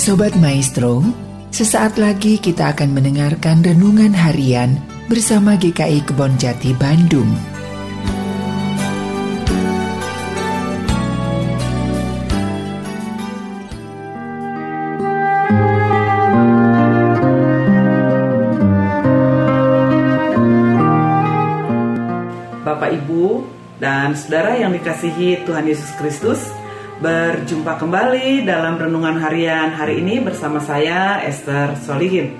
Sobat Maestro, sesaat lagi kita akan mendengarkan renungan harian bersama GKI Kebon Jati Bandung. Bapak Ibu dan saudara yang dikasihi Tuhan Yesus Kristus, berjumpa kembali dalam renungan harian hari ini bersama saya Esther Solihin.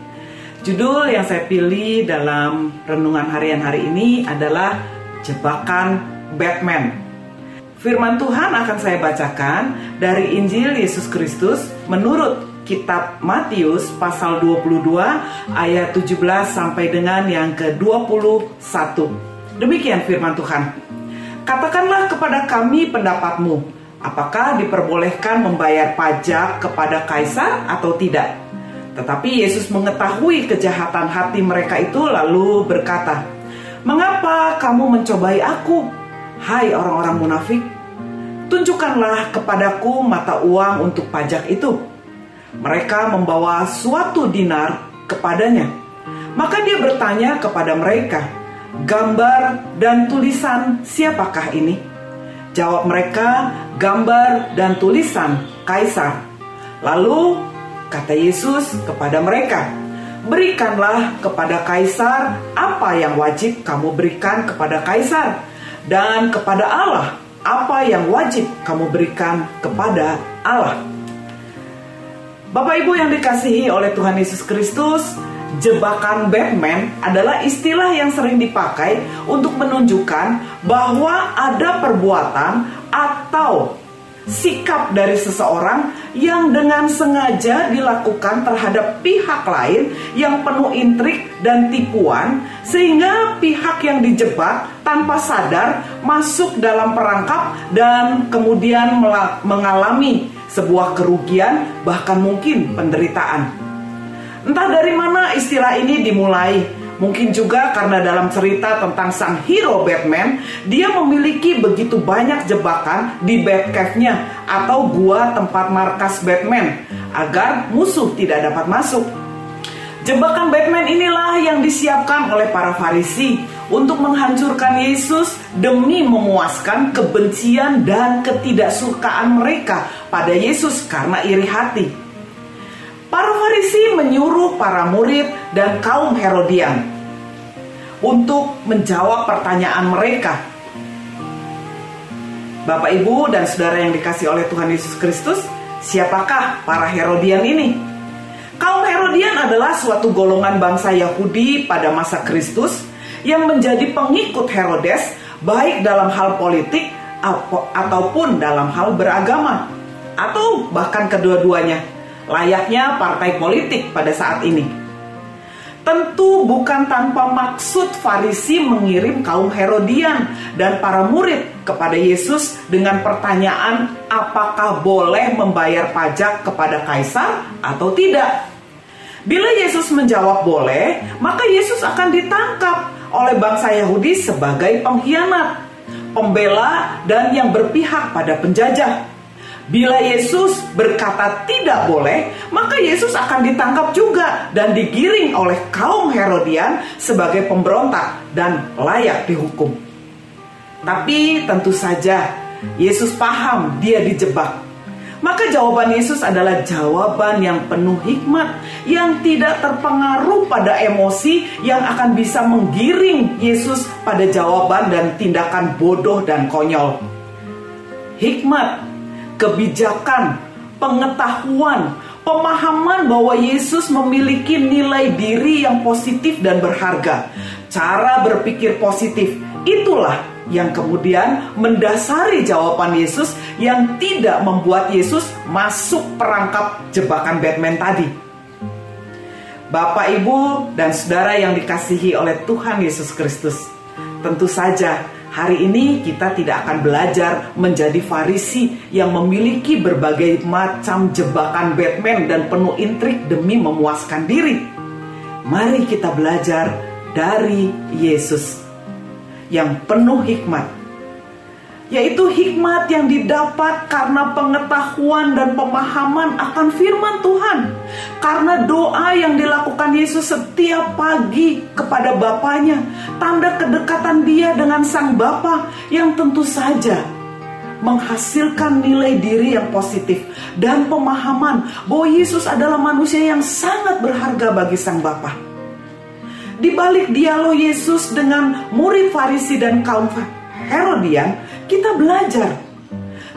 Judul yang saya pilih dalam renungan harian hari ini adalah Jebakan Batman. Firman Tuhan akan saya bacakan dari Injil Yesus Kristus menurut kitab Matius pasal 22 ayat 17 sampai dengan yang ke-21. Demikian firman Tuhan. Katakanlah kepada kami pendapatmu, apakah diperbolehkan membayar pajak kepada kaisar atau tidak. Tetapi Yesus mengetahui kejahatan hati mereka itu lalu berkata, "Mengapa kamu mencobai aku, hai orang-orang munafik? Tunjukkanlah kepadaku mata uang untuk pajak itu." Mereka membawa suatu dinar kepadanya. Maka dia bertanya kepada mereka, "Gambar dan tulisan siapakah ini?" Jawab mereka, gambar dan tulisan kaisar. Lalu kata Yesus kepada mereka, "Berikanlah kepada kaisar apa yang wajib kamu berikan kepada kaisar, dan kepada Allah apa yang wajib kamu berikan kepada Allah." Bapak Ibu yang dikasihi oleh Tuhan Yesus Kristus, jebakan Batman adalah istilah yang sering dipakai untuk menunjukkan bahwa ada perbuatan atau sikap dari seseorang yang dengan sengaja dilakukan terhadap pihak lain yang penuh intrik dan tipuan sehingga pihak yang dijebak tanpa sadar masuk dalam perangkap dan kemudian mengalami sebuah kerugian bahkan mungkin penderitaan. Entah dari mana istilah ini dimulai. Mungkin juga karena dalam cerita tentang sang hero Batman, dia memiliki begitu banyak jebakan di Batcave-nya atau gua tempat markas Batman agar musuh tidak dapat masuk. Jebakan Batman inilah yang disiapkan oleh para Farisi untuk menghancurkan Yesus demi memuaskan kebencian dan ketidaksukaan mereka pada Yesus karena iri hati. Farisi menyuruh para murid dan kaum Herodian untuk menjawab pertanyaan mereka. Bapak, Ibu, dan saudara yang dikasih oleh Tuhan Yesus Kristus, siapakah para Herodian ini? Kaum Herodian adalah suatu golongan bangsa Yahudi pada masa Kristus yang menjadi pengikut Herodes baik dalam hal politik ataupun dalam hal beragama atau bahkan kedua-duanya layaknya partai politik pada saat ini. Tentu bukan tanpa maksud Farisi mengirim kaum Herodian dan para murid kepada Yesus dengan pertanyaan apakah boleh membayar pajak kepada kaisar atau tidak. Bila Yesus menjawab boleh, maka Yesus akan ditangkap oleh bangsa Yahudi sebagai pengkhianat, pembela dan yang berpihak pada penjajah. Bila Yesus berkata tidak boleh, maka Yesus akan ditangkap juga dan digiring oleh kaum Herodian sebagai pemberontak dan layak dihukum. Tapi tentu saja Yesus paham dia dijebak. Maka jawaban Yesus adalah jawaban yang penuh hikmat yang tidak terpengaruh pada emosi yang akan bisa menggiring Yesus pada jawaban dan tindakan bodoh dan konyol. Hikmat kebijakan, pengetahuan, pemahaman bahwa Yesus memiliki nilai diri yang positif dan berharga. Cara berpikir positif itulah yang kemudian mendasari jawaban Yesus yang tidak membuat Yesus masuk perangkap jebakan Batman tadi. Bapak, Ibu, dan saudara yang dikasihi oleh Tuhan Yesus Kristus, tentu saja Hari ini kita tidak akan belajar menjadi farisi yang memiliki berbagai macam jebakan Batman dan penuh intrik demi memuaskan diri. Mari kita belajar dari Yesus yang penuh hikmat. Yaitu hikmat yang didapat karena pengetahuan dan pemahaman akan firman Tuhan. Karena doa yang dilakukan Yesus setiap pagi kepada Bapaknya, tanda kedekatan dia dengan Sang Bapa yang tentu saja menghasilkan nilai diri yang positif dan pemahaman bahwa Yesus adalah manusia yang sangat berharga bagi Sang Bapa. Di balik dialog Yesus dengan murid Farisi dan kaum Herodian, kita belajar.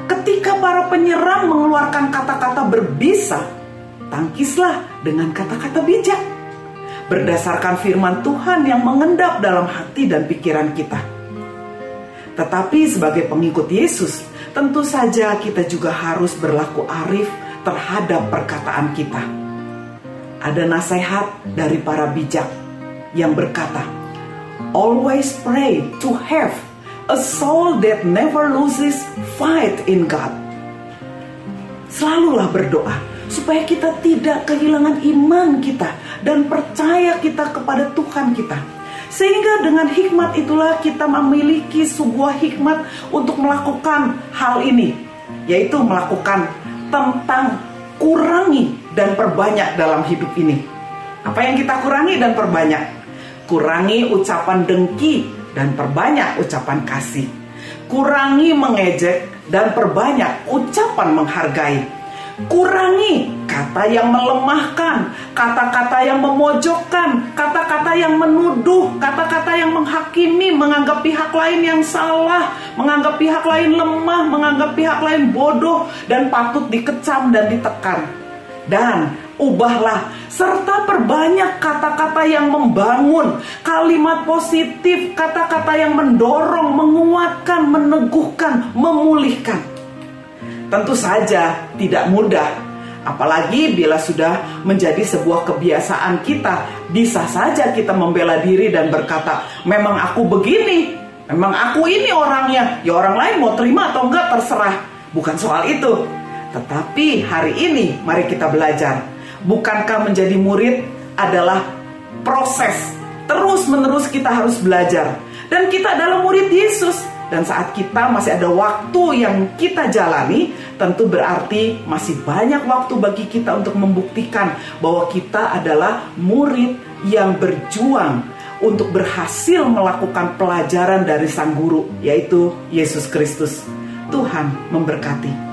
Ketika para penyerang mengeluarkan kata-kata berbisa, tangkislah dengan kata-kata bijak. Berdasarkan firman Tuhan yang mengendap dalam hati dan pikiran kita. Tetapi sebagai pengikut Yesus, tentu saja kita juga harus berlaku arif terhadap perkataan kita. Ada nasihat dari para bijak yang berkata, "Always pray to have a soul that never loses fight in God." Selalulah berdoa supaya kita tidak kehilangan iman kita dan percaya kita kepada Tuhan kita sehingga dengan hikmat itulah kita memiliki sebuah hikmat untuk melakukan hal ini, yaitu melakukan tentang kurangi dan perbanyak dalam hidup ini. Apa yang kita kurangi dan perbanyak? Kurangi ucapan dengki dan perbanyak ucapan kasih. Kurangi mengejek dan perbanyak ucapan menghargai Kurangi kata yang melemahkan, kata-kata yang memojokkan, kata-kata yang menuduh, kata-kata yang menghakimi, menganggap pihak lain yang salah, menganggap pihak lain lemah, menganggap pihak lain bodoh dan patut dikecam dan ditekan. Dan ubahlah serta perbanyak kata-kata yang membangun, kalimat positif, kata-kata yang mendorong, menguatkan, meneguhkan, memulihkan Tentu saja tidak mudah, apalagi bila sudah menjadi sebuah kebiasaan kita. Bisa saja kita membela diri dan berkata, "Memang aku begini, memang aku ini orangnya." Ya orang lain mau terima atau enggak terserah. Bukan soal itu. Tetapi hari ini mari kita belajar. Bukankah menjadi murid adalah proses terus-menerus kita harus belajar. Dan kita adalah murid Yesus dan saat kita masih ada waktu yang kita jalani, tentu berarti masih banyak waktu bagi kita untuk membuktikan bahwa kita adalah murid yang berjuang untuk berhasil melakukan pelajaran dari Sang Guru, yaitu Yesus Kristus. Tuhan memberkati.